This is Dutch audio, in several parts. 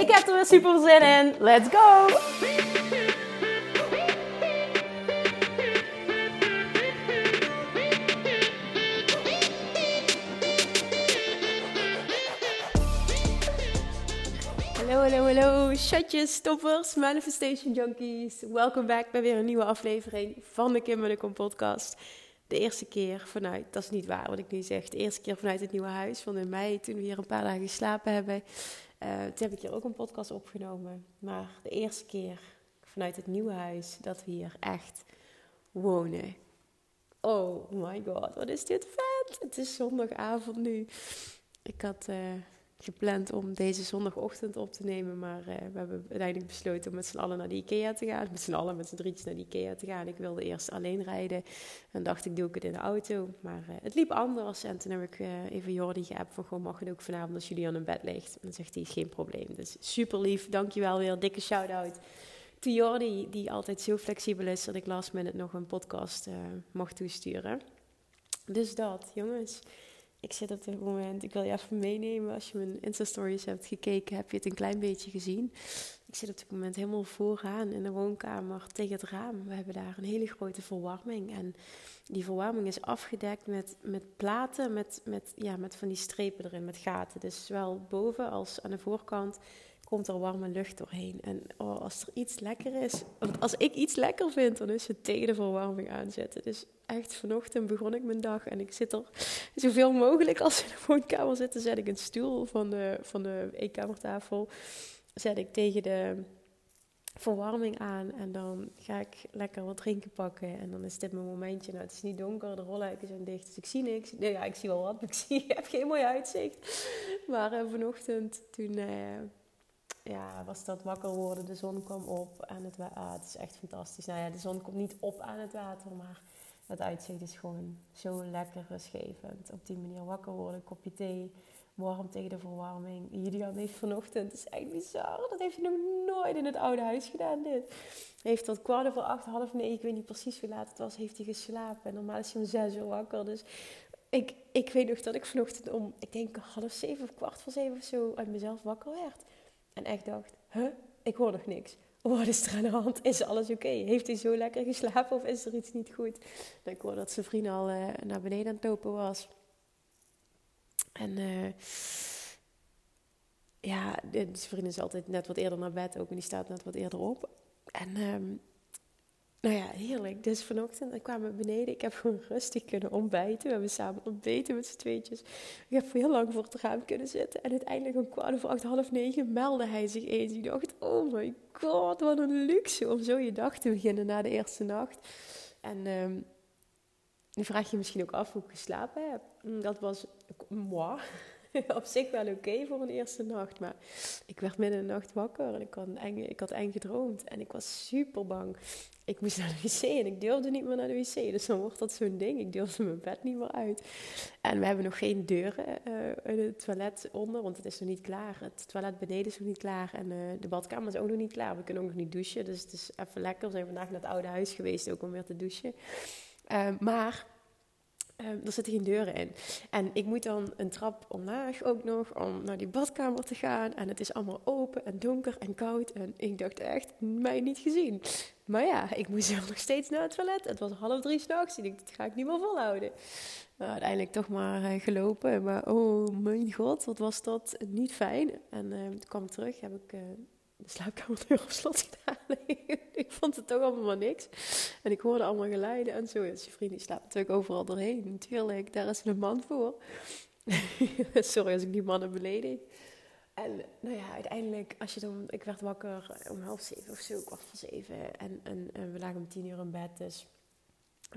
Ik heb er weer super zin in. Let's go! Hallo, hallo, hallo, chatjes, stoppers, manifestation junkies. Welkom back bij weer een nieuwe aflevering van de Kim de podcast. De eerste keer vanuit, dat is niet waar wat ik nu zeg, de eerste keer vanuit het nieuwe huis van in mei, toen we hier een paar dagen geslapen hebben. Uh, toen heb ik hier ook een podcast opgenomen. Maar de eerste keer vanuit het nieuwe huis dat we hier echt wonen. Oh my god, wat is dit vet! Het is zondagavond nu. Ik had uh, gepland om deze zondagochtend op te nemen, maar uh, we hebben uiteindelijk besloten om met z'n allen naar de IKEA te gaan. Met z'n allen, met z'n drietjes naar de IKEA te gaan. Ik wilde eerst alleen rijden en dacht ik doe ik het in de auto. Maar uh, het liep anders en toen heb ik uh, even Jordi geappt van gewoon mag het ook vanavond als jullie aan een bed ligt. En dan zegt hij geen probleem. Dus super lief, dankjewel weer, dikke shout-out. To Jordi, die altijd zo flexibel is dat ik last minute nog een podcast mag toesturen. Dus dat, jongens. Ik zit op dit moment, ik wil je even meenemen. Als je mijn Insta-stories hebt gekeken, heb je het een klein beetje gezien. Ik zit op dit moment helemaal vooraan in de woonkamer tegen het raam. We hebben daar een hele grote verwarming. En die verwarming is afgedekt met, met platen, met, met, ja, met van die strepen erin, met gaten. Dus zowel boven als aan de voorkant komt er warme lucht doorheen. En oh, als er iets lekker is, als ik iets lekker vind, dan is het tegen de verwarming aanzetten. Dus echt vanochtend begon ik mijn dag en ik zit er zoveel mogelijk als in de woonkamer zitten, zet ik een stoel van de, van de eetkamertafel, zet ik tegen de verwarming aan en dan ga ik lekker wat drinken pakken en dan is dit mijn momentje. Nou, het is niet donker, de rolluiken zijn dicht, dus ik zie niks. Nee, ja, ik zie wel wat, maar ik, zie, heb geen mooi uitzicht. Maar uh, vanochtend toen... Uh, ja, was dat wakker worden. De zon kwam op aan het water. Ah, het is echt fantastisch. Nou ja, de zon komt niet op aan het water, maar het uitzicht is gewoon zo lekker rustgevend. Op die manier wakker worden, kopje thee, warm tegen de verwarming. Julian heeft vanochtend, het is echt bizar, dat heeft hij nog nooit in het oude huis gedaan, dit. Hij heeft tot kwart over acht, half negen, ik weet niet precies hoe laat het was, heeft hij geslapen. En normaal is hij om zes uur wakker, dus ik, ik weet nog dat ik vanochtend om, ik denk half zeven of kwart voor zeven of zo, uit mezelf wakker werd. En echt dacht, huh, ik hoor nog niks. Wat is er aan de hand? Is alles oké? Heeft hij zo lekker geslapen of is er iets niet goed? Dan ik hoorde dat zijn vriend al uh, naar beneden aan het lopen was. En uh, ja, zijn vriend is altijd net wat eerder naar bed ook en die staat net wat eerder op. En um, nou ja, heerlijk. Dus vanochtend ik kwam we beneden. Ik heb gewoon rustig kunnen ontbijten. We hebben samen ontbeten met z'n tweetjes. Ik heb heel lang voor het raam kunnen zitten. En uiteindelijk om kwart over acht, half negen meldde hij zich eens. Ik dacht, oh my god, wat een luxe om zo je dag te beginnen na de eerste nacht. En um, nu vraag je misschien ook af hoe ik geslapen heb. Dat was moi. op zich wel oké voor een eerste nacht. Maar ik werd midden in de nacht wakker en ik had, eng, ik had eng gedroomd. En ik was super bang. Ik moest naar de wc en ik durfde niet meer naar de wc. Dus dan wordt dat zo'n ding. Ik durfde mijn bed niet meer uit. En we hebben nog geen deuren uh, in het toilet onder, want het is nog niet klaar. Het toilet beneden is nog niet klaar en uh, de badkamer is ook nog niet klaar. We kunnen ook nog niet douchen, dus het is even lekker. We zijn vandaag naar het oude huis geweest ook om weer te douchen. Uh, maar Um, er zitten geen deuren in. En ik moet dan een trap omlaag ook nog om naar die badkamer te gaan. En het is allemaal open en donker en koud. En ik dacht echt, mij niet gezien. Maar ja, ik moest nog steeds naar het toilet. Het was half drie s'nachts. Ik dacht, dat ga ik niet meer volhouden. Uiteindelijk toch maar uh, gelopen. Maar oh mijn god, wat was dat niet fijn. En uh, toen kwam ik terug, heb ik... Uh, de slaapkamerdeur op slot gedaan. ik vond het toch allemaal niks. En ik hoorde allemaal geluiden en zo. Dus je vriend die slaapt natuurlijk overal doorheen. Natuurlijk, daar is een man voor. Sorry als ik die mannen beledig. En nou ja, uiteindelijk, als je dan, ik werd wakker om half zeven of zo, kwart voor zeven. En, en, en we lagen om tien uur in bed. Dus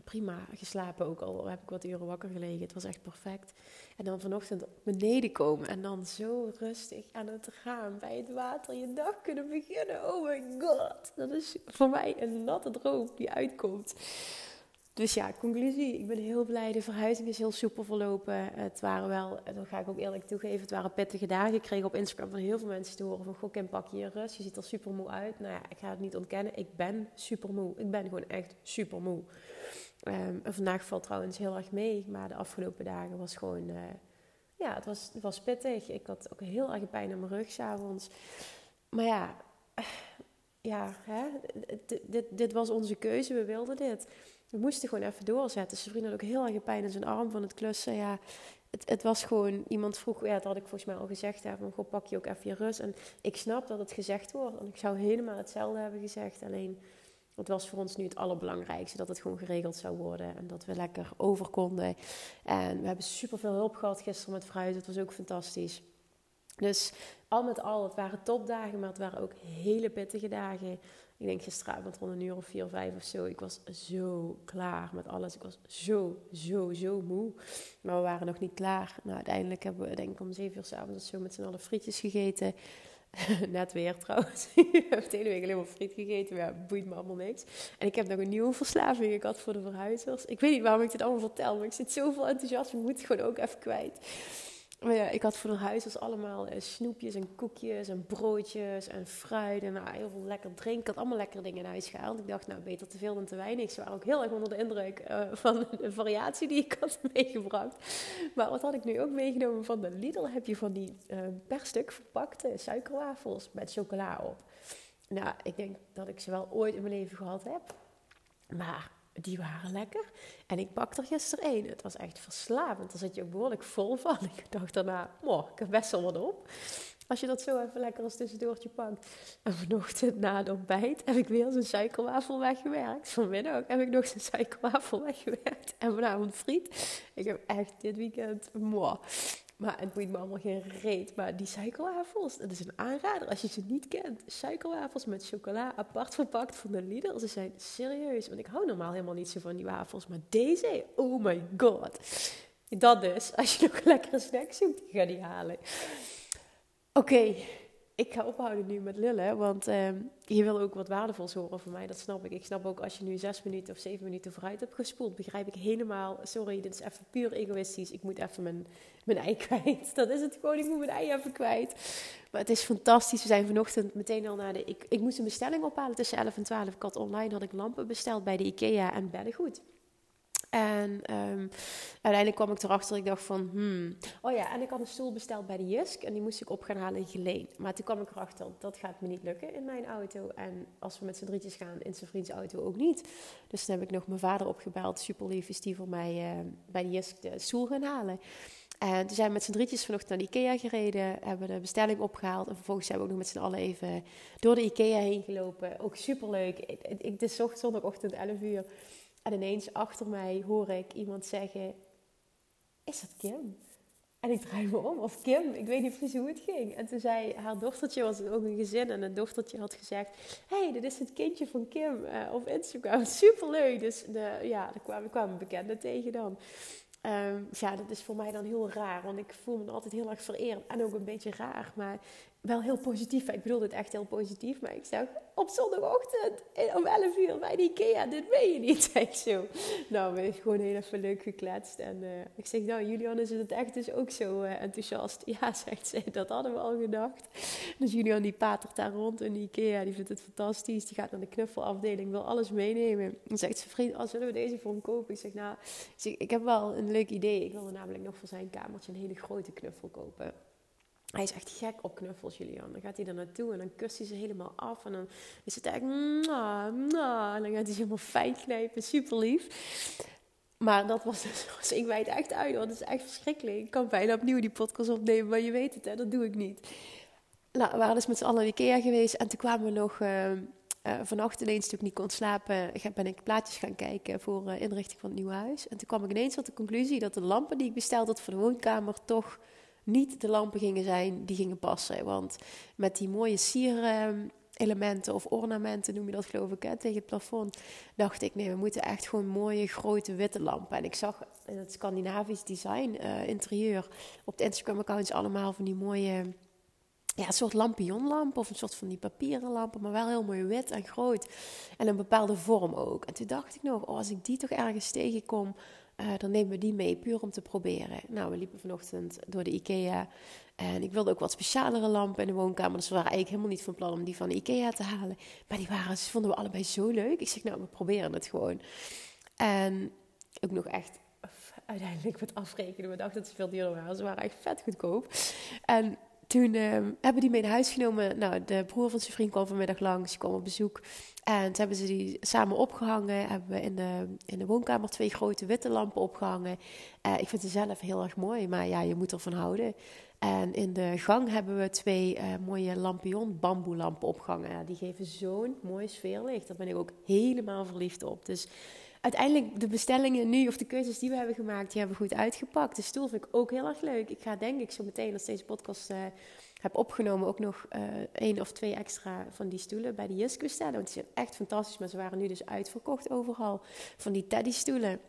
prima geslapen ook al heb ik wat uren wakker gelegen. Het was echt perfect. En dan vanochtend beneden komen en dan zo rustig aan het gaan bij het water je dag kunnen beginnen. Oh my god, dat is voor mij een natte droom die uitkomt. Dus ja, conclusie. Ik ben heel blij. De verhuizing is heel soepel verlopen. Het waren wel, dat ga ik ook eerlijk toegeven, het waren pittige dagen. Ik kreeg op Instagram van heel veel mensen te horen van... Goh, Kim, pak je rust. Je ziet er super moe uit. Nou ja, ik ga het niet ontkennen. Ik ben super moe. Ik ben gewoon echt super moe. En vandaag valt trouwens heel erg mee. Maar de afgelopen dagen was gewoon... Uh, ja, het was, het was pittig. Ik had ook heel erg pijn in mijn rug s'avonds. Maar ja... Ja, hè? Dit, dit was onze keuze. We wilden dit we moesten gewoon even doorzetten. Zijn vriend had ook heel erg pijn in zijn arm van het klussen. Ja, het, het, was gewoon, iemand vroeg, ja, dat had ik volgens mij al gezegd, hè, van, pak je ook even je rust. En ik snap dat het gezegd wordt. En ik zou helemaal hetzelfde hebben gezegd. Alleen, het was voor ons nu het allerbelangrijkste, dat het gewoon geregeld zou worden. En dat we lekker over konden. En we hebben super veel hulp gehad gisteren met verhuizen. Het was ook fantastisch. Dus al met al, het waren topdagen, maar het waren ook hele pittige dagen. Ik denk gisteravond rond een uur of vier, vijf of zo. Ik was zo klaar met alles. Ik was zo, zo, zo moe. Maar we waren nog niet klaar. Nou, uiteindelijk hebben we denk ik om zeven uur s'avonds zo met z'n allen frietjes gegeten. Net weer trouwens. ik heb de hele week alleen maar friet gegeten. Maar ja, boeit me allemaal niks. En ik heb nog een nieuwe verslaving ik had voor de verhuizers. Ik weet niet waarom ik dit allemaal vertel. Maar ik zit zoveel enthousiasme. Ik moet het gewoon ook even kwijt. Maar ja, ik had voor de huis allemaal eh, snoepjes en koekjes en broodjes en fruit en nou, heel veel lekker drinken. Ik had allemaal lekkere dingen in huis gehaald. Ik dacht, nou, beter te veel dan te weinig. Ze waren ook heel erg onder de indruk uh, van de variatie die ik had meegebracht. Maar wat had ik nu ook meegenomen van de Lidl? Heb je van die uh, per stuk verpakte suikerwafels met chocola op. Nou, ik denk dat ik ze wel ooit in mijn leven gehad heb. Maar die waren lekker. En ik pakte er gisteren één. Het was echt verslavend. Daar zit je ook behoorlijk vol van. Ik dacht daarna, oh, ik heb best wel wat op. Als je dat zo even lekker als tussendoortje pakt. En vanochtend na het ontbijt heb ik weer zo'n suikerwafel weggewerkt. Vanmiddag heb ik nog zo'n suikerwafel weggewerkt. En vanavond friet. Ik heb echt dit weekend, mooi. Maar het boeit me allemaal geen reet. Maar die suikerwafels, dat is een aanrader als je ze niet kent. Suikerwafels met chocola, apart verpakt van de Lidl. Ze zijn serieus. Want ik hou normaal helemaal niet zo van die wafels. Maar deze, oh my god. Dat dus, als je nog een lekkere snack zoekt, ga die halen. Oké, ik ga ophouden nu met lullen, want uh, je wil ook wat waardevols horen van mij, dat snap ik. Ik snap ook als je nu zes minuten of zeven minuten vooruit hebt gespoeld, begrijp ik helemaal. Sorry, dit is even puur egoïstisch. Ik moet even mijn, mijn ei kwijt. Dat is het gewoon, ik moet mijn ei even kwijt. Maar het is fantastisch. We zijn vanochtend meteen al naar de... Ik, ik moest een bestelling ophalen tussen 11 en 12. Ik had online had ik lampen besteld bij de IKEA en beddengoed. En um, uiteindelijk kwam ik erachter, ik dacht van, hmm. Oh ja, en ik had een stoel besteld bij de Jisk en die moest ik op gaan halen geleend. Maar toen kwam ik erachter, dat gaat me niet lukken in mijn auto. En als we met z'n drietjes gaan, in zijn vriends auto ook niet. Dus toen heb ik nog mijn vader opgebeld, super lief, is die voor mij uh, bij de Jisk de stoel gaan halen. En toen zijn we met z'n drietjes vanochtend naar de Ikea gereden, hebben de bestelling opgehaald. En vervolgens zijn we ook nog met z'n allen even door de Ikea heen gelopen. Ook superleuk. Het is zondagochtend 11 uur. En ineens achter mij hoor ik iemand zeggen: Is dat Kim? En ik draai me om, of Kim, ik weet niet precies hoe het ging. En toen zei haar dochtertje, was ook een gezin, en het dochtertje had gezegd: hey, dit is het kindje van Kim uh, op Instagram. Superleuk. Dus de, ja, er kwamen, kwamen bekenden tegen dan. Um, ja, dat is voor mij dan heel raar, want ik voel me altijd heel erg vereerd en ook een beetje raar. Maar wel heel positief. Ik bedoel het echt heel positief. Maar ik zeg, op zondagochtend om 11 uur bij de Ikea, dit weet je niet. Zeg zo. Nou, we hebben gewoon heel even leuk gekletst. En uh, ik zeg, nou, Julian is het echt dus ook zo uh, enthousiast. Ja, zegt ze, dat hadden we al gedacht. Dus Julian die patert daar rond in de Ikea. Die vindt het fantastisch. Die gaat naar de knuffelafdeling, wil alles meenemen. Dan zegt ze, vriend, als zullen we deze voor hem kopen? Ik zeg, nou, ik, ik heb wel een leuk idee. Ik wilde namelijk nog voor zijn kamertje een hele grote knuffel kopen. Hij is echt gek op knuffels, Julian. Dan gaat hij er naartoe en dan kust hij ze helemaal af. En dan is het echt... Mwah, mwah, en dan gaat hij ze helemaal fijn knijpen. Super lief. Maar dat was dus... ik wijd echt uit, want het is echt verschrikkelijk. Ik kan bijna opnieuw die podcast opnemen, maar je weet het, hè. Dat doe ik niet. Nou, we waren dus met z'n allen in Ikea geweest. En toen kwamen we nog... Uh, uh, vannacht ineens, toen ik niet kon slapen, ben ik plaatjes gaan kijken voor uh, inrichting van het nieuwe huis. En toen kwam ik ineens tot de conclusie dat de lampen die ik besteld had voor de woonkamer toch niet de lampen gingen zijn die gingen passen. Want met die mooie sier elementen of ornamenten, noem je dat geloof ik, hè, tegen het plafond. Dacht ik, nee, we moeten echt gewoon mooie grote witte lampen. En ik zag in het Scandinavisch design uh, interieur op de Instagram-accounts allemaal van die mooie ja, een soort lampionlamp of een soort van die papieren lampen, maar wel heel mooi wit en groot. En een bepaalde vorm ook. En toen dacht ik nog, oh, als ik die toch ergens tegenkom, uh, dan nemen we die mee, puur om te proberen. Nou, we liepen vanochtend door de IKEA en ik wilde ook wat specialere lampen in de woonkamer. Dus we waren eigenlijk helemaal niet van plan om die van de IKEA te halen. Maar die waren, vonden we allebei zo leuk. Ik zeg, nou, we proberen het gewoon. En ook nog echt uiteindelijk met afrekenen. We dachten dat ze veel duurder waren. Ze waren echt vet goedkoop. En toen uh, hebben die mee naar huis genomen. Nou, de broer van zijn vriend kwam vanmiddag langs, kwam op bezoek. En toen hebben ze die samen opgehangen. Hebben we in de, in de woonkamer twee grote witte lampen opgehangen. Uh, ik vind ze zelf heel erg mooi, maar ja, je moet ervan houden. En in de gang hebben we twee uh, mooie lampion bamboelampen opgehangen. Ja, die geven zo'n mooi sfeerlicht. Daar ben ik ook helemaal verliefd op. Dus uiteindelijk de bestellingen nu, of de keuzes die we hebben gemaakt, die hebben goed uitgepakt. De stoel vind ik ook heel erg leuk. Ik ga denk ik zo meteen, als deze podcast uh, heb opgenomen, ook nog uh, één of twee extra van die stoelen bij de Jisco stellen. Want die zijn echt fantastisch, maar ze waren nu dus uitverkocht overal. Van die teddy stoelen.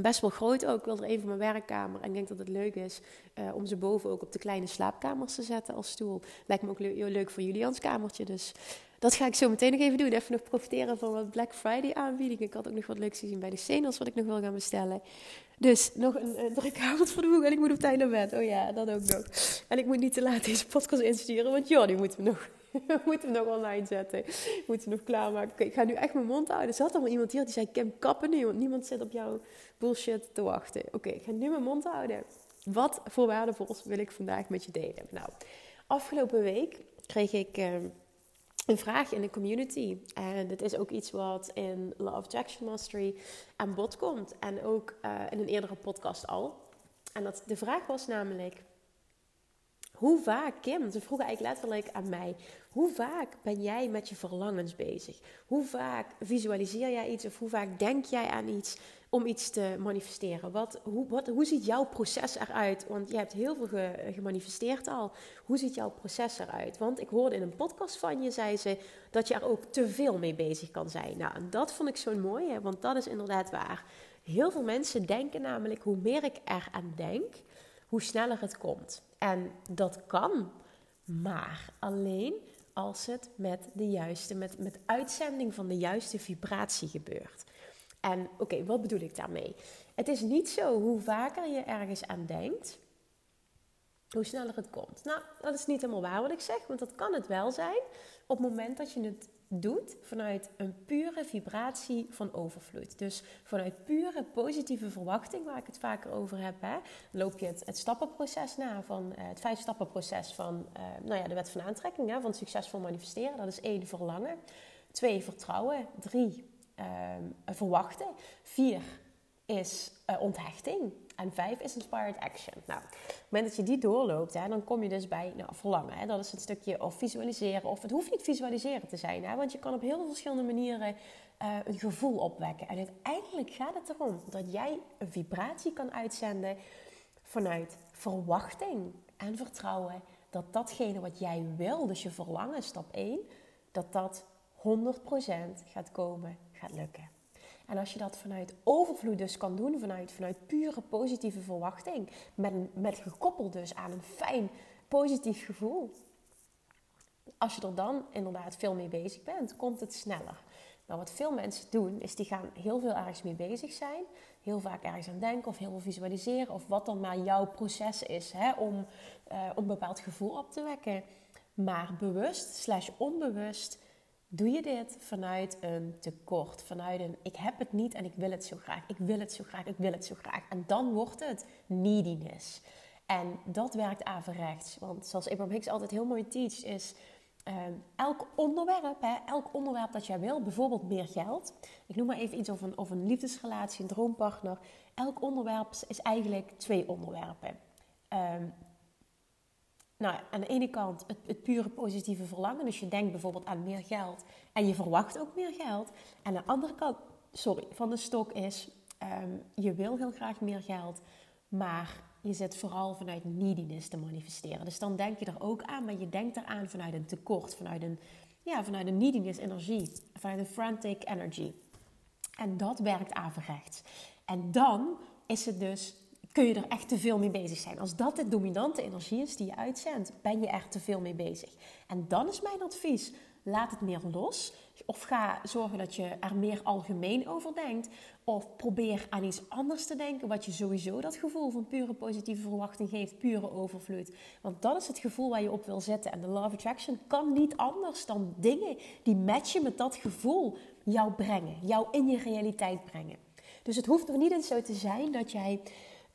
Best wel groot ook. Ik wil er even mijn werkkamer. En ik denk dat het leuk is uh, om ze boven ook op de kleine slaapkamers te zetten als stoel. Lijkt me ook le leuk voor Julians kamertje. Dus dat ga ik zo meteen nog even doen. Even nog profiteren van wat Black Friday aanbiedingen. Ik had ook nog wat leuks gezien bij de Senos wat ik nog wil gaan bestellen. Dus nog een, een avond voor de hoek en ik moet op tijd naar bed. Oh ja, dat ook nog. En ik moet niet te laat deze podcast insturen, want joh, die moeten we nog, moeten we nog online zetten. Moeten we nog klaarmaken. ik ga nu echt mijn mond houden. Er zat allemaal iemand hier die zei, Kim, kappen nu, want niemand zit op jouw bullshit te wachten. Oké, ik ga nu mijn mond houden. Wat voor waardevols wil ik vandaag met je delen? Nou, afgelopen week kreeg ik... Uh, een vraag in de community. En dit is ook iets wat in of Attraction Mastery aan bod komt. En ook uh, in een eerdere podcast al. En dat, de vraag was namelijk... Hoe vaak, Kim, ze vroegen eigenlijk letterlijk aan mij... Hoe vaak ben jij met je verlangens bezig? Hoe vaak visualiseer jij iets of hoe vaak denk jij aan iets om iets te manifesteren? Wat, hoe, wat, hoe ziet jouw proces eruit? Want je hebt heel veel gemanifesteerd al. Hoe ziet jouw proces eruit? Want ik hoorde in een podcast van je, zei ze, dat je er ook te veel mee bezig kan zijn. Nou, en dat vond ik zo mooi, want dat is inderdaad waar. Heel veel mensen denken namelijk, hoe meer ik eraan denk, hoe sneller het komt. En dat kan, maar alleen als het met de juiste, met, met uitzending van de juiste vibratie gebeurt. En oké, wat bedoel ik daarmee? Het is niet zo hoe vaker je ergens aan denkt, hoe sneller het komt. Nou, dat is niet helemaal waar wat ik zeg, want dat kan het wel zijn op het moment dat je het doet vanuit een pure vibratie van overvloed. Dus vanuit pure positieve verwachting, waar ik het vaker over heb, hè, loop je het, stappenproces na, van, uh, het vijf stappenproces van uh, nou ja, de wet van aantrekking, hè, van succesvol manifesteren. Dat is één, verlangen. Twee, vertrouwen. Drie, uh, verwachten. Vier is uh, onthechting. En vijf is inspired action. Nou, op het moment dat je die doorloopt, hè, dan kom je dus bij nou, verlangen. Hè. Dat is een stukje of visualiseren. Of het hoeft niet visualiseren te zijn. Hè, want je kan op heel veel verschillende manieren uh, een gevoel opwekken. En uiteindelijk gaat het erom dat jij een vibratie kan uitzenden vanuit verwachting en vertrouwen. Dat datgene wat jij wil, dus je verlangen, stap 1, dat dat 100% gaat komen, gaat lukken. En als je dat vanuit overvloed dus kan doen, vanuit, vanuit pure positieve verwachting, met, met gekoppeld dus aan een fijn positief gevoel. Als je er dan inderdaad veel mee bezig bent, komt het sneller. Nou, wat veel mensen doen, is die gaan heel veel ergens mee bezig zijn. Heel vaak ergens aan denken of heel veel visualiseren. Of wat dan maar jouw proces is hè, om, uh, om een bepaald gevoel op te wekken. Maar bewust slash onbewust Doe je dit vanuit een tekort, vanuit een ik heb het niet en ik wil het zo graag, ik wil het zo graag, ik wil het zo graag. En dan wordt het neediness. En dat werkt averechts. Want zoals Abraham Hicks altijd heel mooi teacht, is ehm, elk onderwerp, hè, elk onderwerp dat jij wil, bijvoorbeeld meer geld. Ik noem maar even iets over een, over een liefdesrelatie, een droompartner. Elk onderwerp is eigenlijk twee onderwerpen. Um, nou, aan de ene kant het, het, pure positieve verlangen. Dus je denkt bijvoorbeeld aan meer geld en je verwacht ook meer geld. En aan de andere kant, sorry, van de stok is, um, je wil heel graag meer geld, maar je zit vooral vanuit neediness te manifesteren. Dus dan denk je er ook aan, maar je denkt eraan vanuit een tekort, vanuit een, ja, vanuit een neediness energie, vanuit een frantic energy. En dat werkt averechts. En dan is het dus, kun je er echt te veel mee bezig zijn. Als dat de dominante energie is die je uitzendt, ben je er te veel mee bezig. En dan is mijn advies, laat het meer los. Of ga zorgen dat je er meer algemeen over denkt. Of probeer aan iets anders te denken, wat je sowieso dat gevoel van pure positieve verwachting geeft, pure overvloed. Want dat is het gevoel waar je op wil zetten. En de of Attraction kan niet anders dan dingen die matchen met dat gevoel jou brengen, jou in je realiteit brengen. Dus het hoeft er niet eens zo te zijn dat jij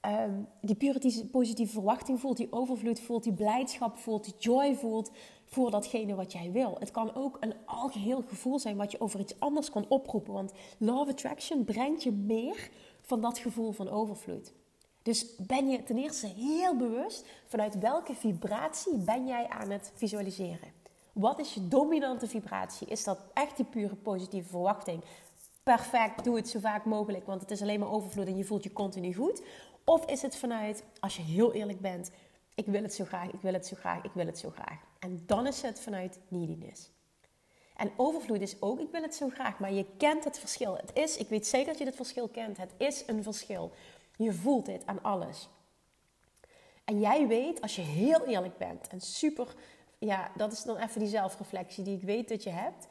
um, die pure positieve verwachting voelt, die overvloed voelt, die blijdschap voelt, die joy voelt voor datgene wat jij wil. Het kan ook een algeheel gevoel zijn wat je over iets anders kan oproepen. Want of Attraction brengt je meer van dat gevoel van overvloed. Dus ben je ten eerste heel bewust vanuit welke vibratie ben jij aan het visualiseren? Wat is je dominante vibratie? Is dat echt die pure positieve verwachting? Perfect, doe het zo vaak mogelijk, want het is alleen maar overvloed en je voelt je continu goed. Of is het vanuit, als je heel eerlijk bent, ik wil het zo graag, ik wil het zo graag, ik wil het zo graag. En dan is het vanuit neediness. En overvloed is ook, ik wil het zo graag, maar je kent het verschil. Het is, ik weet zeker dat je het verschil kent, het is een verschil. Je voelt dit aan alles. En jij weet, als je heel eerlijk bent en super, ja, dat is dan even die zelfreflectie die ik weet dat je hebt.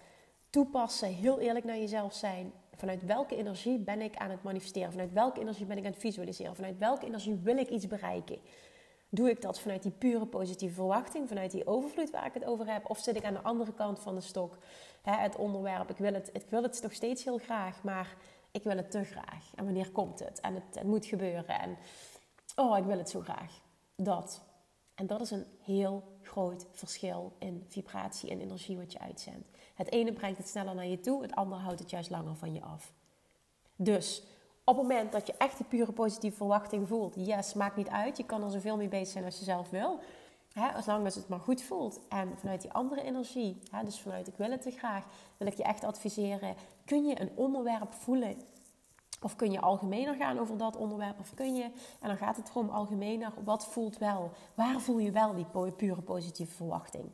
Toepassen, heel eerlijk naar jezelf zijn. Vanuit welke energie ben ik aan het manifesteren? Vanuit welke energie ben ik aan het visualiseren? Vanuit welke energie wil ik iets bereiken? Doe ik dat vanuit die pure positieve verwachting, vanuit die overvloed waar ik het over heb? Of zit ik aan de andere kant van de stok? Hè, het onderwerp, ik wil het, ik wil het nog steeds heel graag, maar ik wil het te graag. En wanneer komt het? En het, het moet gebeuren. En oh, ik wil het zo graag. Dat. En dat is een heel groot verschil in vibratie en energie wat je uitzendt. Het ene brengt het sneller naar je toe, het andere houdt het juist langer van je af. Dus op het moment dat je echt die pure positieve verwachting voelt, yes, maakt niet uit. Je kan er zoveel mee bezig zijn als je zelf wil. Hè, als lang als het maar goed voelt. En vanuit die andere energie, dus vanuit ik wil het te graag, wil ik je echt adviseren. Kun je een onderwerp voelen? Of kun je algemener gaan over dat onderwerp? Of kun je, en dan gaat het erom algemener, wat voelt wel? Waar voel je wel die pure positieve verwachting?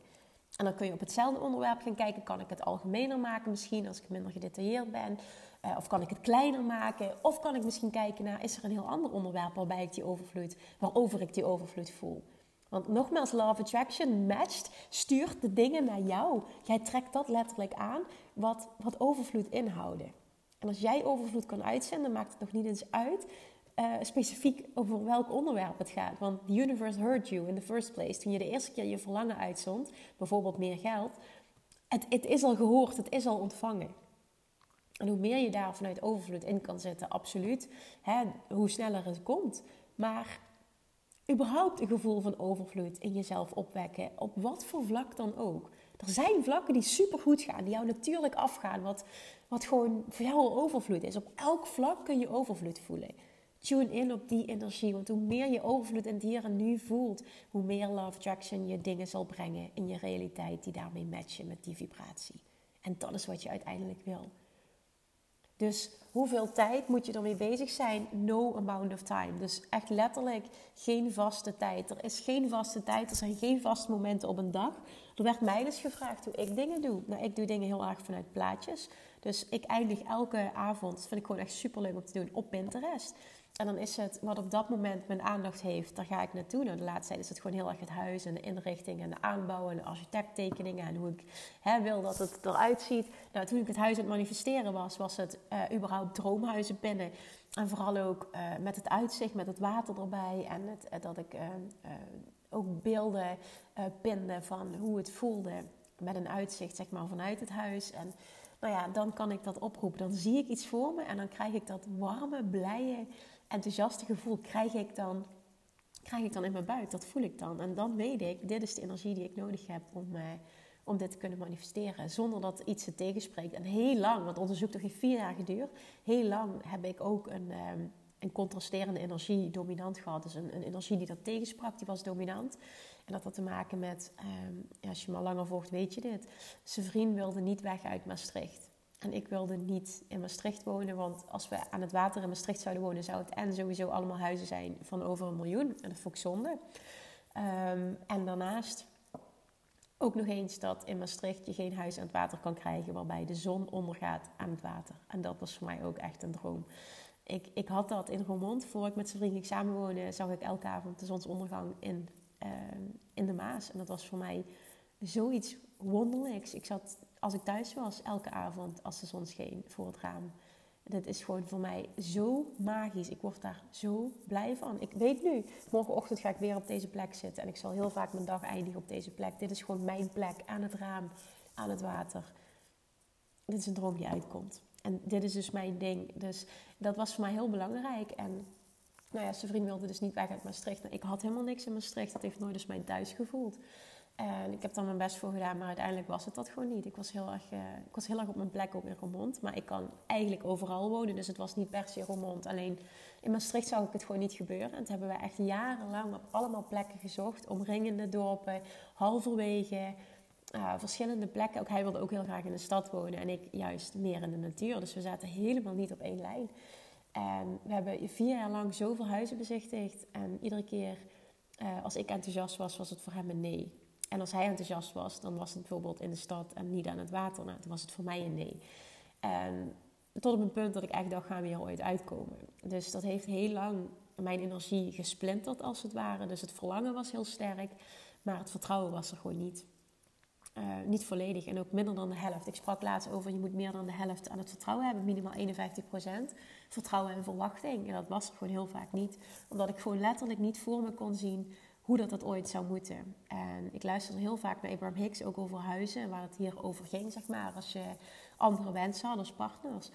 En dan kun je op hetzelfde onderwerp gaan kijken. Kan ik het algemener maken misschien als ik minder gedetailleerd ben? Uh, of kan ik het kleiner maken? Of kan ik misschien kijken naar, is er een heel ander onderwerp waarbij ik die overvloed, waarover ik die overvloed voel? Want nogmaals, of Attraction matcht, stuurt de dingen naar jou. Jij trekt dat letterlijk aan wat, wat overvloed inhouden. En als jij overvloed kan uitzenden, maakt het nog niet eens uit uh, specifiek over welk onderwerp het gaat. Want the universe heard you in the first place. Toen je de eerste keer je verlangen uitzond, bijvoorbeeld meer geld, het, het is al gehoord, het is al ontvangen. En hoe meer je daar vanuit overvloed in kan zetten, absoluut, hè, hoe sneller het komt. Maar überhaupt een gevoel van overvloed in jezelf opwekken, op wat voor vlak dan ook. Er zijn vlakken die supergoed gaan, die jou natuurlijk afgaan, wat, wat gewoon voor jou overvloed is. Op elk vlak kun je overvloed voelen. Tune in op die energie, want hoe meer je overvloed het hier en nu voelt, hoe meer love attraction je dingen zal brengen in je realiteit die daarmee matchen met die vibratie. En dat is wat je uiteindelijk wil. Dus hoeveel tijd moet je ermee bezig zijn? No amount of time. Dus echt letterlijk geen vaste tijd. Er is geen vaste tijd. Er zijn geen vaste momenten op een dag. Er werd mij dus gevraagd hoe ik dingen doe. Nou, ik doe dingen heel erg vanuit plaatjes. Dus ik eindig elke avond, dat vind ik gewoon echt super leuk om te doen, op Pinterest. En dan is het wat op dat moment mijn aandacht heeft, daar ga ik naartoe. Nou, de laatste tijd is het gewoon heel erg het huis en de inrichting en de aanbouw en de architecttekeningen en hoe ik hè, wil dat het eruit ziet. Nou, toen ik het huis aan het manifesteren was, was het uh, überhaupt droomhuizen binnen. En vooral ook uh, met het uitzicht, met het water erbij en het, uh, dat ik ook beelden pinde van hoe het voelde met een uitzicht zeg maar, vanuit het huis. En nou ja, dan kan ik dat oproepen. Dan zie ik iets voor me en dan krijg ik dat warme, blije enthousiaste gevoel krijg ik dan, krijg ik dan in mijn buik. Dat voel ik dan. En dan weet ik, dit is de energie die ik nodig heb om, eh, om dit te kunnen manifesteren. Zonder dat iets het tegenspreekt. En heel lang, want onderzoek toch heeft vier jaar geduurd. Heel lang heb ik ook een, eh, een contrasterende energie dominant gehad. Dus een, een, energie die dat tegensprak, die was dominant. En dat had te maken met, eh, als je me al langer volgt, weet je dit. Zijn vriend wilde niet weg uit Maastricht. En ik wilde niet in Maastricht wonen, want als we aan het water in Maastricht zouden wonen, zou het en sowieso allemaal huizen zijn van over een miljoen. En dat vond ik zonde. Ehm, en daarnaast ook nog eens dat in Maastricht je geen huis aan het water kan krijgen waarbij de zon ondergaat aan het water. En dat was voor mij ook echt een droom. Ik, ik had dat in Roermond. Voor ik met zijn ging samenwonen, zag ik elke avond de zonsondergang in, ehm, in de Maas. En dat was voor mij zoiets wonderlijks. Ik zat, als ik thuis was, elke avond als de zon scheen voor het raam. Dit is gewoon voor mij zo magisch. Ik word daar zo blij van. Ik weet nu, morgenochtend ga ik weer op deze plek zitten. En ik zal heel vaak mijn dag eindigen op deze plek. Dit is gewoon mijn plek. Aan het raam, aan het water. Dit is een droom die uitkomt. En dit is dus mijn ding. Dus dat was voor mij heel belangrijk. En nou ja, zijn vriend wilde dus niet weg uit Maastricht. Nou, ik had helemaal niks in Maastricht. Dat heeft nooit dus mijn thuis gevoeld. En ik heb daar mijn best voor gedaan, maar uiteindelijk was het dat gewoon niet. Ik was heel erg, uh, ik was heel erg op mijn plek ook in Roermond. Maar ik kan eigenlijk overal wonen, dus het was niet per se Roermond. Alleen in Maastricht zag ik het gewoon niet gebeuren. En toen hebben we echt jarenlang op allemaal plekken gezocht. Omringende dorpen, halverwege, uh, verschillende plekken. Ook hij wilde ook heel graag in de stad wonen en ik juist meer in de natuur. Dus we zaten helemaal niet op één lijn. En we hebben vier jaar lang zoveel huizen bezichtigd. En iedere keer uh, als ik enthousiast was, was het voor hem een nee. En als hij enthousiast was, dan was het bijvoorbeeld in de stad en niet aan het water. Nou, dan was het voor mij een nee. En tot op een punt dat ik echt dacht, gaan we hier ooit uitkomen? Dus dat heeft heel lang mijn energie gesplinterd als het ware. Dus het verlangen was heel sterk, maar het vertrouwen was er gewoon niet. Uh, niet volledig en ook minder dan de helft. Ik sprak laatst over, je moet meer dan de helft aan het vertrouwen hebben, minimaal 51%. Vertrouwen en verwachting. En dat was er gewoon heel vaak niet, omdat ik gewoon letterlijk niet voor me kon zien hoe dat dat ooit zou moeten. En ik luisterde heel vaak naar Abraham Hicks, ook over huizen, waar het hier over ging, zeg maar, als je andere wensen had als partners.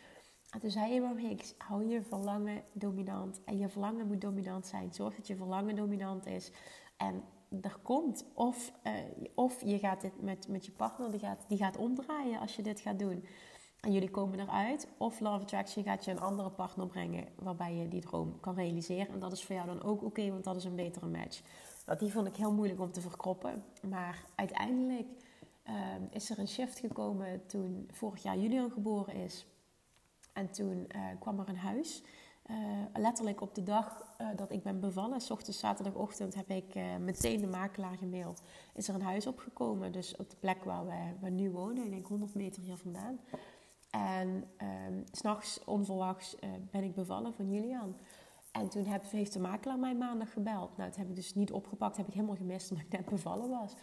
En toen zei Abraham Hicks, hou je verlangen dominant. En je verlangen moet dominant zijn. Zorg dat je verlangen dominant is. En er komt, of, uh, of je gaat dit met, met je partner, die gaat, die gaat omdraaien als je dit gaat doen. En jullie komen eruit. Of Love Attraction gaat je een andere partner brengen waarbij je die droom kan realiseren. En dat is voor jou dan ook oké, want dat is een betere match. Nou, die vond ik heel moeilijk om te verkroppen. Maar uiteindelijk ehm, is er een shift gekomen toen vorig jaar Julian geboren is. En toen uh, kwam er een huis. Uh, letterlijk op de dag uh, dat ik ben bevallen, s ochtends zaterdagochtend, heb ik meteen de makelaar gemaild. Is er een huis opgekomen, dus op de plek waar we, nu wonen, ik denk 100 meter hier vandaan. En um, s'nachts onverwachts ben ik bevallen van Julian. En toen heeft de makelaar mij maandag gebeld. Nou, dat heb ik dus niet opgepakt. heb ik helemaal gemist omdat ik net bevallen was.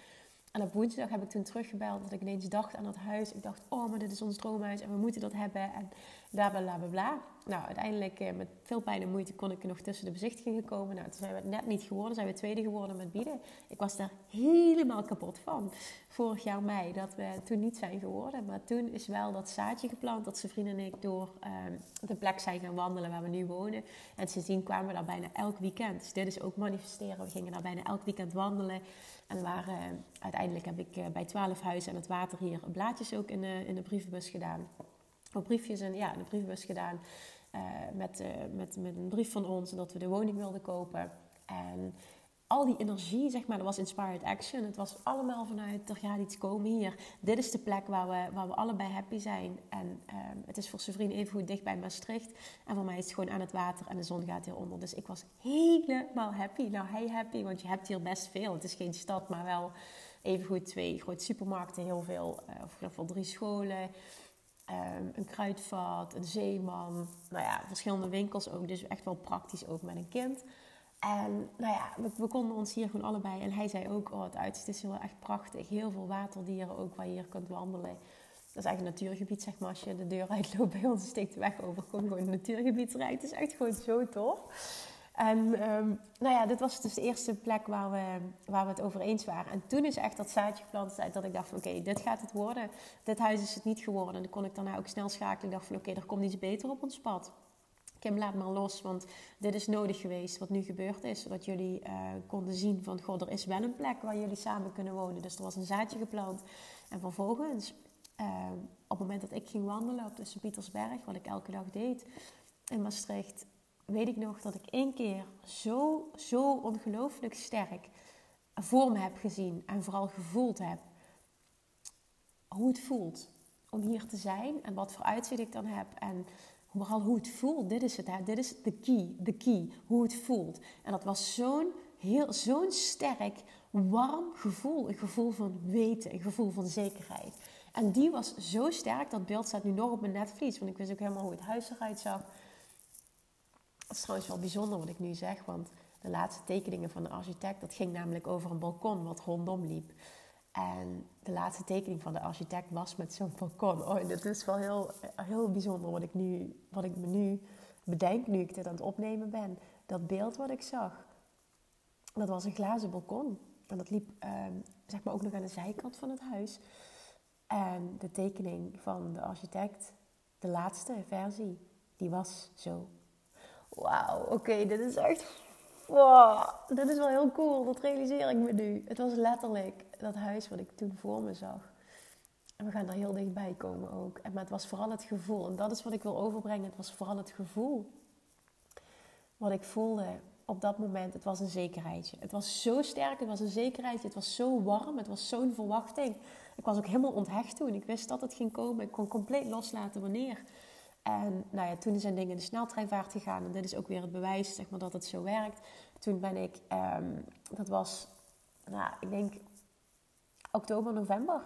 En op woensdag heb ik toen teruggebeld dat ik ineens dacht aan dat huis. Ik dacht, oh, maar dit is ons droomhuis en we moeten dat hebben. En bla bla bla bla. Nou, uiteindelijk eh, met veel pijn en moeite kon ik er nog tussen de bezichtigingen komen. Nou, toen zijn we het net niet geworden. Zijn we tweede geworden met bieden. Ik was daar helemaal kapot van. Vorig jaar mei, dat we toen niet zijn geworden. Maar toen is wel dat zaadje geplant. Dat zijn vrienden en ik door ehm, de plek zijn gaan wandelen waar we nu wonen. En sindsdien kwamen we daar bijna elk weekend. Dus dit is ook manifesteren. We gingen daar bijna elk weekend wandelen. En waren, uh, uiteindelijk heb ik uh, bij twaalf huizen en het water hier blaadjes ook in de, in de brievenbus gedaan. Of briefjes en ja, in de brievenbus gedaan. Uh, met, met, met een brief van ons dat we de woning wilden kopen. En al die energie, zeg maar, dat was inspired action. Het was allemaal vanuit, er gaat iets komen hier. Dit is de plek waar we, waar we allebei happy zijn. En um, het is voor zijn vriend even goed dicht bij Maastricht. En voor mij is het gewoon aan het water en de zon gaat hieronder. Dus ik was helemaal happy. Nou, hij happy, want je hebt hier best veel. Het is geen stad, maar wel even goed twee grote supermarkten. Heel veel, uh, of ik drie scholen. Um, een kruidvat, een zeeman. Nou ja, verschillende winkels ook. Dus echt wel praktisch ook met een kind. En nou ja, we, konden ons hier gewoon allebei. En hij zei ook, oh het uitzicht is heel echt prachtig. Heel veel waterdieren ook waar je hier kunt wandelen. Dat is eigenlijk een natuurgebied, zeg maar. Als je de deur uitloopt bij ons, steekt de weg over. Kom gewoon een natuurgebied rijdt. Het is echt gewoon zo tof. En um, nou ja, dit was dus de eerste plek waar we, waar we het over eens waren. En toen is echt dat zaadje geplant dat ik dacht van oké, dit gaat het worden. Dit huis is het niet geworden. En dan kon ik daarna ook snel schakelen. Ik dacht van oké, er komt iets beter op ons pad. Kim, laat maar los, want dit is nodig geweest wat nu gebeurd is. Zodat jullie uh, konden zien van, god, er is wel een plek waar jullie samen kunnen wonen. Dus er was een zaadje geplant. En vervolgens, uh, op het moment dat ik ging wandelen op de Sint-Pietersberg, wat ik elke dag deed in Maastricht, weet ik nog dat ik één keer zo, zo ongelooflijk sterk voor me heb gezien en vooral gevoeld heb hoe het voelt om hier te zijn en wat voor uitzicht ik dan heb en vooral hoe het voelt. Dit is het, dit is de key, de key, hoe het voelt. En dat was zo'n heel, zo'n sterk, warm gevoel. Een gevoel van weten, een gevoel van zekerheid. En die was zo sterk, dat beeld staat nu nog op mijn netvlies. Want ik wist ook helemaal hoe het huis eruit zag. Dat is trouwens wel bijzonder wat ik nu zeg, want de laatste tekeningen van de architect, dat ging namelijk over een balkon wat rondom liep. En de laatste tekening van de architect was met zo'n balkon. Oh, dat is wel heel, heel bijzonder wat ik, nu, wat ik me nu bedenk, nu ik dit aan het opnemen ben. Dat beeld wat ik zag, dat was een glazen balkon. En dat liep ehm, zeg maar ook nog aan de zijkant van het huis. En de tekening van de architect, de laatste versie, die was zo. Wauw, oké, dit is echt. Wow, dit is wel heel cool. Dat realiseer ik me nu. Het was letterlijk dat huis wat ik toen voor me zag. En we gaan er heel dichtbij komen ook. En, maar het was vooral het gevoel. En dat is wat ik wil overbrengen. Het was vooral het gevoel. Wat ik voelde op dat moment. Het was een zekerheidje. Het was zo sterk. Het was een zekerheidje. Het was zo warm. Het was zo'n verwachting. Ik was ook helemaal onthecht toen. Ik wist dat het ging komen. Ik kon compleet loslaten wanneer. En nou ja, toen zijn dingen in de sneltreinvaart gegaan. En dit is ook weer het bewijs zeg maar, dat het zo werkt. Toen ben ik, ehm, dat was, nou, ik denk oktober, november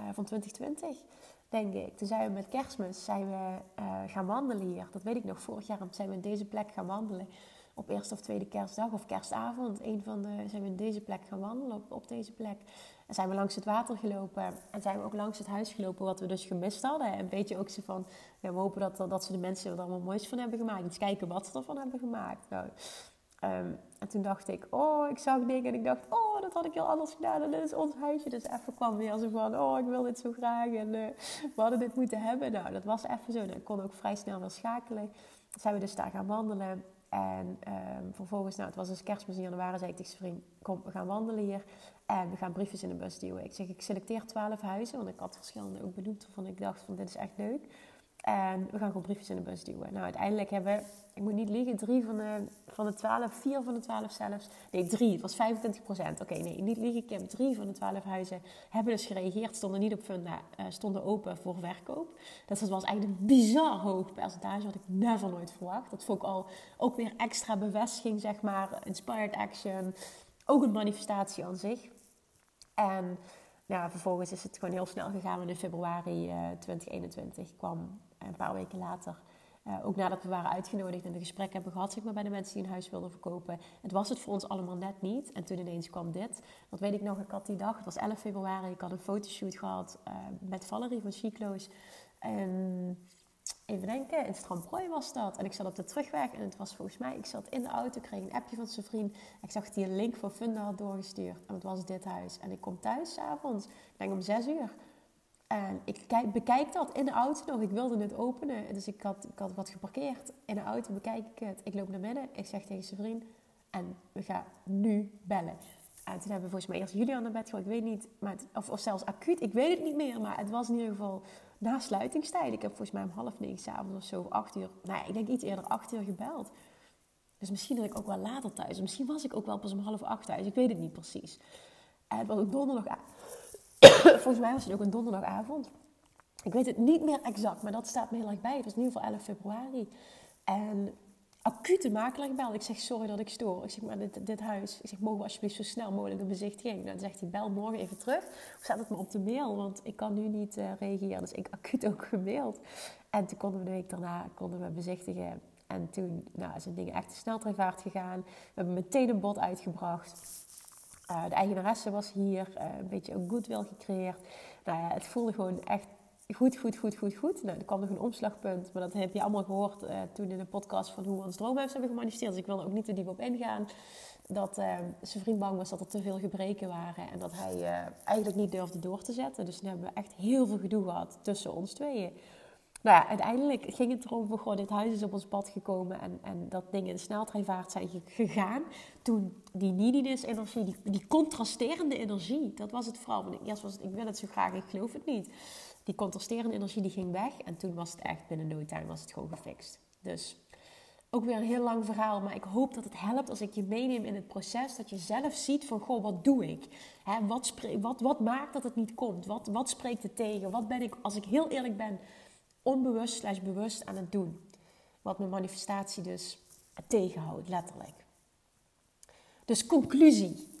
uh, van 2020, denk ik. Toen zijn we met kerstmis zijn we, uh, gaan wandelen hier. Dat weet ik nog. Vorig jaar zijn we in deze plek gaan wandelen. Op eerste of tweede kerstdag of kerstavond. Een van de, zijn we in deze plek gaan wandelen, op, op deze plek. En zijn we langs het water gelopen. En zijn we ook langs het huis gelopen, wat we dus gemist hadden. En weet je ook zo van, ja, we hopen dat, dat ze de mensen er allemaal moois van hebben gemaakt. Eens kijken wat ze ervan hebben gemaakt. Nou, Ehm, en toen dacht ik, oh, ik zag dingen en ik dacht, oh, dat had ik heel anders gedaan. En dit is ons huisje. Dus even kwam weer zo van, oh, ik wil dit zo graag. En uh, we hadden dit moeten hebben. Nou, dat was even zo. ik kon ook vrij snel weer schakelen. Zijn we dus daar gaan wandelen. En um, vervolgens, nou, het was dus kerstmis in januari, zei ik tegen zijn vriend, kom, we gaan wandelen hier. En we gaan briefjes in de bus duwen. Ik zeg, ik selecteer twaalf huizen, want ik had verschillende ook benoemd waarvan ik dacht van, dit is echt leuk. En we gaan gewoon briefjes in de bus duwen. Nou, uiteindelijk hebben ik moet niet liegen, drie van de, van de twaalf, vier van de twaalf zelfs. Nee, drie, het was 25 procent. Oké, nee, niet liegen, Kim. Drie van de twaalf huizen hebben dus gereageerd, stonden niet op funda, uh, stonden open voor verkoop. Dus dat was eigenlijk een bizar hoog percentage, wat ik never nooit verwacht. Dat vond ik al ook weer extra bevestiging, zeg maar. Inspired action, ook een manifestatie aan zich. En ja, vervolgens is het gewoon heel snel gegaan. In februari uh, eh, 2021 kwam een paar weken later, uh, ook nadat we waren uitgenodigd en de gesprek hebben gehad zeg maar, bij de mensen die een huis wilden verkopen. Het was het voor ons allemaal net niet. En toen ineens kwam dit. Dat weet ik nog, ik had die dag, het was 11 februari, ik had een fotoshoot gehad uh, met Valerie van Chiclo's. En even denken, in Stramprooi was dat. En ik zat op de terugweg en het was volgens mij, ik zat in de auto, kreeg een appje van zijn vriend. Ik zag dat hij een link voor Funda had doorgestuurd. En het was dit huis. En ik kom thuis s'avonds, ik denk om 6 uur. En ik kijk, bekijk dat in de auto nog. Ik wilde het openen. Dus ik had, ik had wat geparkeerd. In de auto bekijk ik het. Ik loop naar binnen. Ik zeg tegen zijn vriend. En we gaan nu bellen. En toen hebben we volgens mij eerst Julian naar bed gegooid. Ik weet niet. Maar of, of zelfs acuut. Ik weet het niet meer. Maar het was in ieder geval na sluitingstijd. Ik heb volgens mij om half negen s'avonds of zo. Acht uur. Nou, ik denk iets eerder acht uur gebeld. Dus misschien dat ik ook wel later thuis. Misschien was ik ook wel pas om half acht thuis. Ik weet het niet precies. En het was ook donderdag Volgens mij was het ook een donderdagavond. Ik weet het niet meer exact, maar dat staat me heel erg bij. Het was in ieder geval 11 februari. En acute makelaar gebeld. Ik zeg, sorry dat ik stoor. Ik zeg, maar dit, dit huis. Ik zeg, mogen we alsjeblieft zo snel mogelijk een bezichtiging? Dan zegt hij, bel morgen even terug. Of zet het me op de mail, want ik kan nu niet uh, reageren. Dus ik acuut ook gemaild. En toen konden we de week daarna konden we bezichtigen. En toen nou, zijn dingen echt de sneltreinvaart gegaan. We hebben meteen een bod uitgebracht. Uh, de eigenaresse was hier, uh, een beetje een goodwill gecreëerd. Nou het voelde gewoon echt goed, goed, goed, goed, goed. Nou, er kwam nog een omslagpunt, maar dat heb je allemaal gehoord uh, toen in de podcast van hoe we ons droomhuis hebben gemanifesteerd. Dus ik wil er ook niet te diep op ingaan. Dat zijn vriend bang was dat er te veel gebreken waren en dat hij eigenlijk niet durfde door te zetten. Dus toen hebben we echt heel veel gedoe gehad tussen ons tweeën. Nou uiteindelijk ging het erom van, goh, dit huis is op ons pad gekomen en, en dat dingen in sneltreinvaart zijn gegaan. Toen die neediness-energie, die, die contrasterende energie, dat was het vooral. Want eerst was ik wil het zo graag, ik geloof het niet. Die contrasterende energie, die ging weg en toen was het echt binnen no time was het gewoon gefixt. Dus ook weer een heel lang verhaal, maar ik hoop dat het helpt als ik je meeneem in het proces. Dat je zelf ziet van, goh, wat doe ik? Hè, wat, wat, wat maakt dat het niet komt? Wat, wat spreekt het tegen? Wat ben ik, als ik heel eerlijk ben onbewust slash bewust aan het doen. Wat mijn manifestatie dus tegenhoudt, letterlijk. Dus conclusie.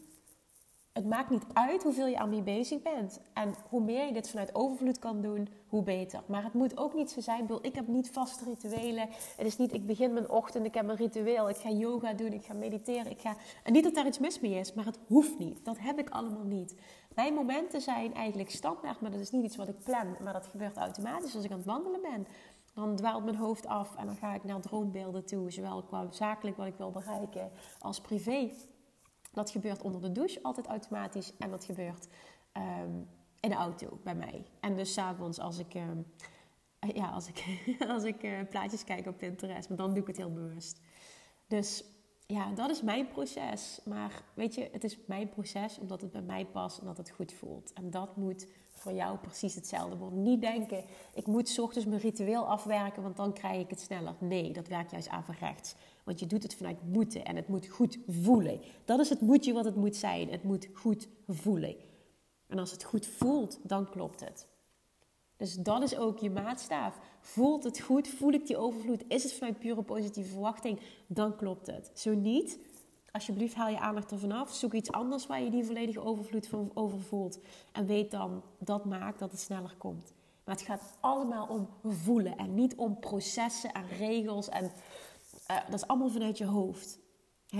het maakt niet uit hoeveel je aan bezig bent. En hoe meer je dit vanuit overvloed kan doen, hoe beter. Maar het moet ook niet zo zijn. Ik heb niet vaste rituelen. Het is niet, ik begin mijn ochtend, ik heb een ritueel. Ik ga yoga doen, ik ga mediteren. Ik ga... En niet dat daar iets mis mee is, maar het hoeft niet. Dat heb ik allemaal niet. Mijn momenten zijn eigenlijk standaard, maar dat is niet iets wat ik plan. Maar dat gebeurt automatisch als ik aan het wandelen ben. Dan dwaalt mijn hoofd af en dan ga ik naar droombeelden toe. Zowel qua zakelijk wat ik wil bereiken als privé. Dat gebeurt onder de douche altijd automatisch. En dat gebeurt ehm, in de auto bij mij. En dus s'avonds als ik, ehm, ja, als ik, als ik uh, plaatjes kijk op Pinterest. Maar dan doe ik het heel bewust. Dus ja, dat is mijn proces. Maar weet je, het is mijn proces omdat het bij mij past en dat het goed voelt. En dat moet voor jou precies hetzelfde worden. Niet denken, ik moet ochtends mijn ritueel afwerken, want dan krijg ik het sneller. Nee, dat werkt juist averechts. Want je doet het vanuit moeten en het moet goed voelen. Dat is het moetje wat het moet zijn. Het moet goed voelen. En als het goed voelt, dan klopt het. Dus dat is ook je maatstaaf. Voelt het goed? Voel ik die overvloed? Is het vanuit pure positieve verwachting? Dan klopt het. Zo niet, alsjeblieft haal je aandacht ervan af. Zoek iets anders waar je die volledige overvloed van over voelt. En weet dan, dat maakt dat het sneller komt. Maar het gaat allemaal om voelen en niet om processen en regels. En uh, dat is allemaal vanuit je hoofd.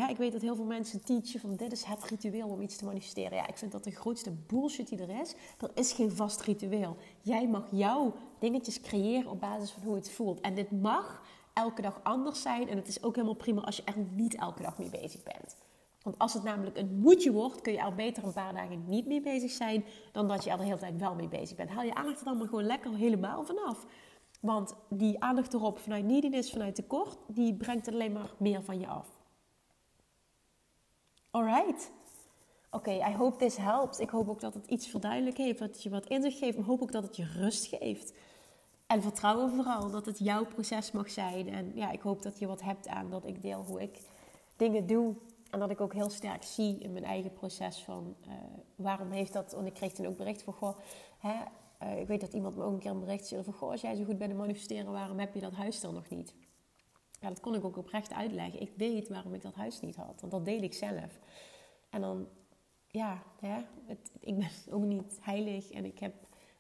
Ik weet dat heel veel mensen teachen van dit is het ritueel om iets te manifesteren. Ja, ik vind dat de grootste bullshit die er is. Er is geen vast ritueel. Jij mag jouw dingetjes creëren op basis van hoe het voelt. En dit mag elke dag anders zijn. En het is ook helemaal prima als je er niet elke dag mee bezig bent. Want als het namelijk een moedje wordt, kun je er beter een paar dagen niet mee bezig zijn dan dat je er de hele tijd wel mee bezig bent. Haal je aandacht er dan maar gewoon lekker helemaal vanaf. Want die aandacht erop vanuit neediness, vanuit tekort, die brengt alleen maar meer van je af. Alright. Oké, okay, I hope this helps. Ik hoop ook dat het iets verduidelijk heeft, dat het je wat inzicht geeft. Maar hoop ook dat het je rust geeft. En vertrouwen vooral dat het jouw proces mag zijn. En ja, ik hoop dat je wat hebt aan dat ik deel hoe ik dingen doe. En dat ik ook heel sterk zie in mijn eigen proces van uh, waarom heeft dat. Want ik kreeg toen ook bericht van goh, hè, uh, ik weet dat iemand me ook een keer een bericht stuurde van goh, als jij zo goed bent in manifesteren, waarom heb je dat huis dan nog niet? Ja, dat kon ik ook oprecht uitleggen. Ik weet waarom ik dat huis niet had, want dat deel ik zelf. En dan, ja, hè, ik ben ook niet heilig en ik heb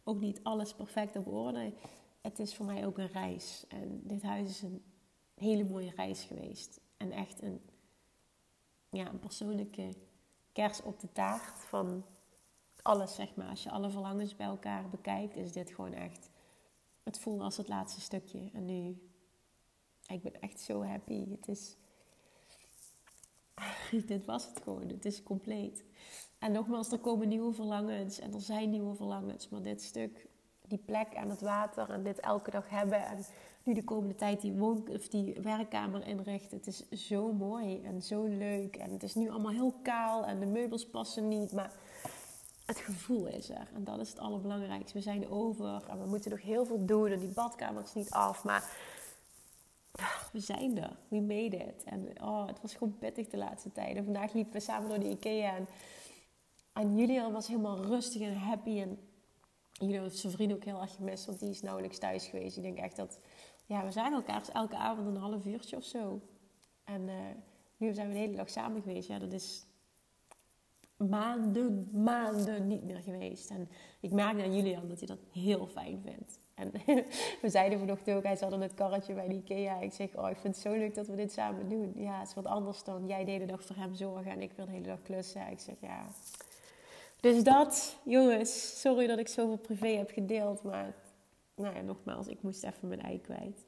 ook niet alles perfect op orde het is voor mij ook een reis. En dit huis is een hele mooie reis geweest. En echt een, ja, een persoonlijke kers op de taart van alles, zeg maar. Als je alle verlangens bij elkaar bekijkt, is dit gewoon echt... Het voelde als het laatste stukje. En nu... Ik ben echt zo happy. Het is... dit was het gewoon. Het is compleet. En nogmaals, er komen nieuwe verlangens. En er zijn nieuwe verlangens. Maar dit stuk die plek aan het water en dit elke dag hebben. En nu de komende tijd die, woon, of die werkkamer inrichten. Het is zo mooi en zo leuk. En het is nu allemaal heel kaal en de meubels passen niet. Maar het gevoel is er. En dat is het allerbelangrijkste. We zijn over en we moeten nog heel veel doen. En die badkamer is niet af. Maar we zijn er. We made it. En oh, het was gewoon pittig de laatste tijd. En vandaag liepen we samen door de Ikea. En, en Julian was helemaal rustig en happy. En jullie heeft zijn vriend ook heel erg gemist, want die is nauwelijks thuis geweest. Ik denk echt dat, ja, we zijn elkaar elke avond een half uurtje of zo. En uh, nu zijn we de hele dag samen geweest. Ja, dat is maanden, maanden niet meer geweest. En ik merk aan Julian dat hij dat heel fijn vindt. En we zeiden vanochtend ook, hij zat in het karretje bij de Ikea. Ik zeg, oh, ik vind het zo leuk dat we dit samen doen. Ja, het is wat anders dan jij de hele dag voor hem zorgen en ik wil de hele dag klussen. Ik zeg, ja, dus dat, jongens, sorry dat ik zoveel privé heb gedeeld, maar nou ja, nogmaals, ik moest even mijn ei kwijt.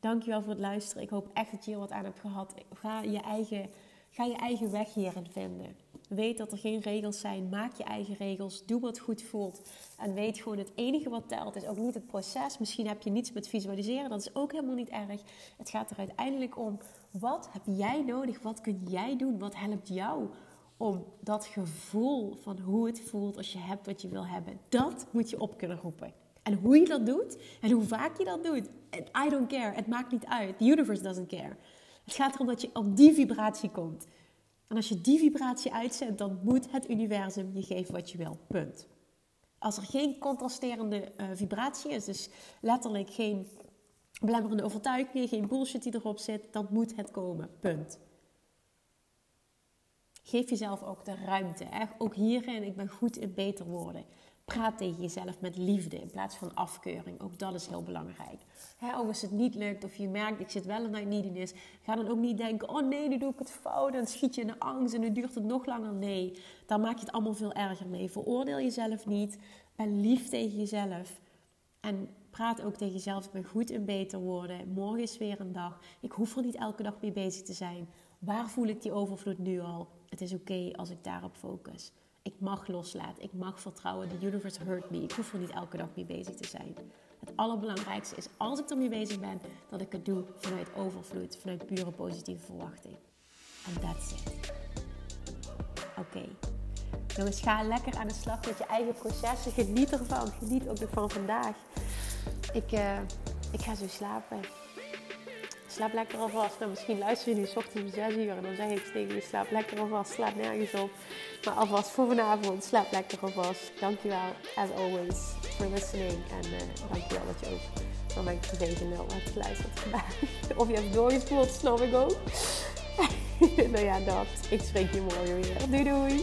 Dankjewel voor het luisteren. Ik hoop echt dat je hier wat aan hebt gehad. Ga je eigen, ga je eigen weg hierin vinden. Weet dat er geen regels zijn. Maak je eigen regels. Doe wat goed voelt. En weet gewoon, het enige wat telt is ook niet het proces. Misschien heb je niets met visualiseren. Dat is ook helemaal niet erg. Het gaat er uiteindelijk om, wat heb jij nodig? Wat kun jij doen? Wat helpt jou om dat gevoel van hoe het voelt als je hebt wat je wil hebben, dat moet je op kunnen roepen. En hoe je dat doet en hoe vaak je dat doet, I don't care. Het maakt niet uit. The universe doesn't care. Het gaat erom dat je op die vibratie komt. En als je die vibratie uitzet, dan moet het universum je geven wat je wil. Punt. Als er geen contrasterende uh, vibratie is, dus letterlijk geen belemmerende overtuiging, geen bullshit die erop zit, dan moet het komen. Punt. Geef jezelf ook de ruimte. Ook hierin, ik ben goed in beter worden. Praat tegen jezelf met liefde in plaats van afkeuring. Ook dat is heel belangrijk. Hè, ook als het niet lukt of je merkt, ik zit wel in neediness. Ga dan ook niet denken, oh nee, nu doe ik het fout. En schiet je in de angst en nu duurt het nog langer. Nee, dan maak je het allemaal veel erger mee. Veroordeel jezelf niet. Ben lief tegen jezelf. En praat ook tegen jezelf, ik ben goed in beter worden. Morgen is weer een dag. Ik hoef er niet elke dag mee bezig te zijn. Waar voel ik die overvloed nu al? Het is oké als ik daarop focus. Ik mag loslaten. Ik mag vertrouwen. The universe hurt me. Ik hoef er niet elke dag mee bezig te zijn. Het allerbelangrijkste is als ik ermee bezig ben, dat ik het doe vanuit overvloed, vanuit pure positieve verwachting. En that's it. Oké. Okay. Jongens, ga lekker aan de slag met je eigen processen. Geniet ervan. Geniet ook nog van vandaag. Ik, uh, ik ga zo slapen slaap lekker alvast. Nou, misschien luister je nu ochtends om 6 uur en dan zeg ik tegen je, slaap lekker alvast, slaap nergens op. Maar alvast voor vanavond, slaap lekker alvast. Dankjewel, as always, for listening. En uh, dankjewel dat je ook naar mijn privé-nul hebt geluisterd vandaag. Of je hebt doorgespoeld, snap ik ook. nou ja, dat. Ik spreek je morgen weer. Doei doei!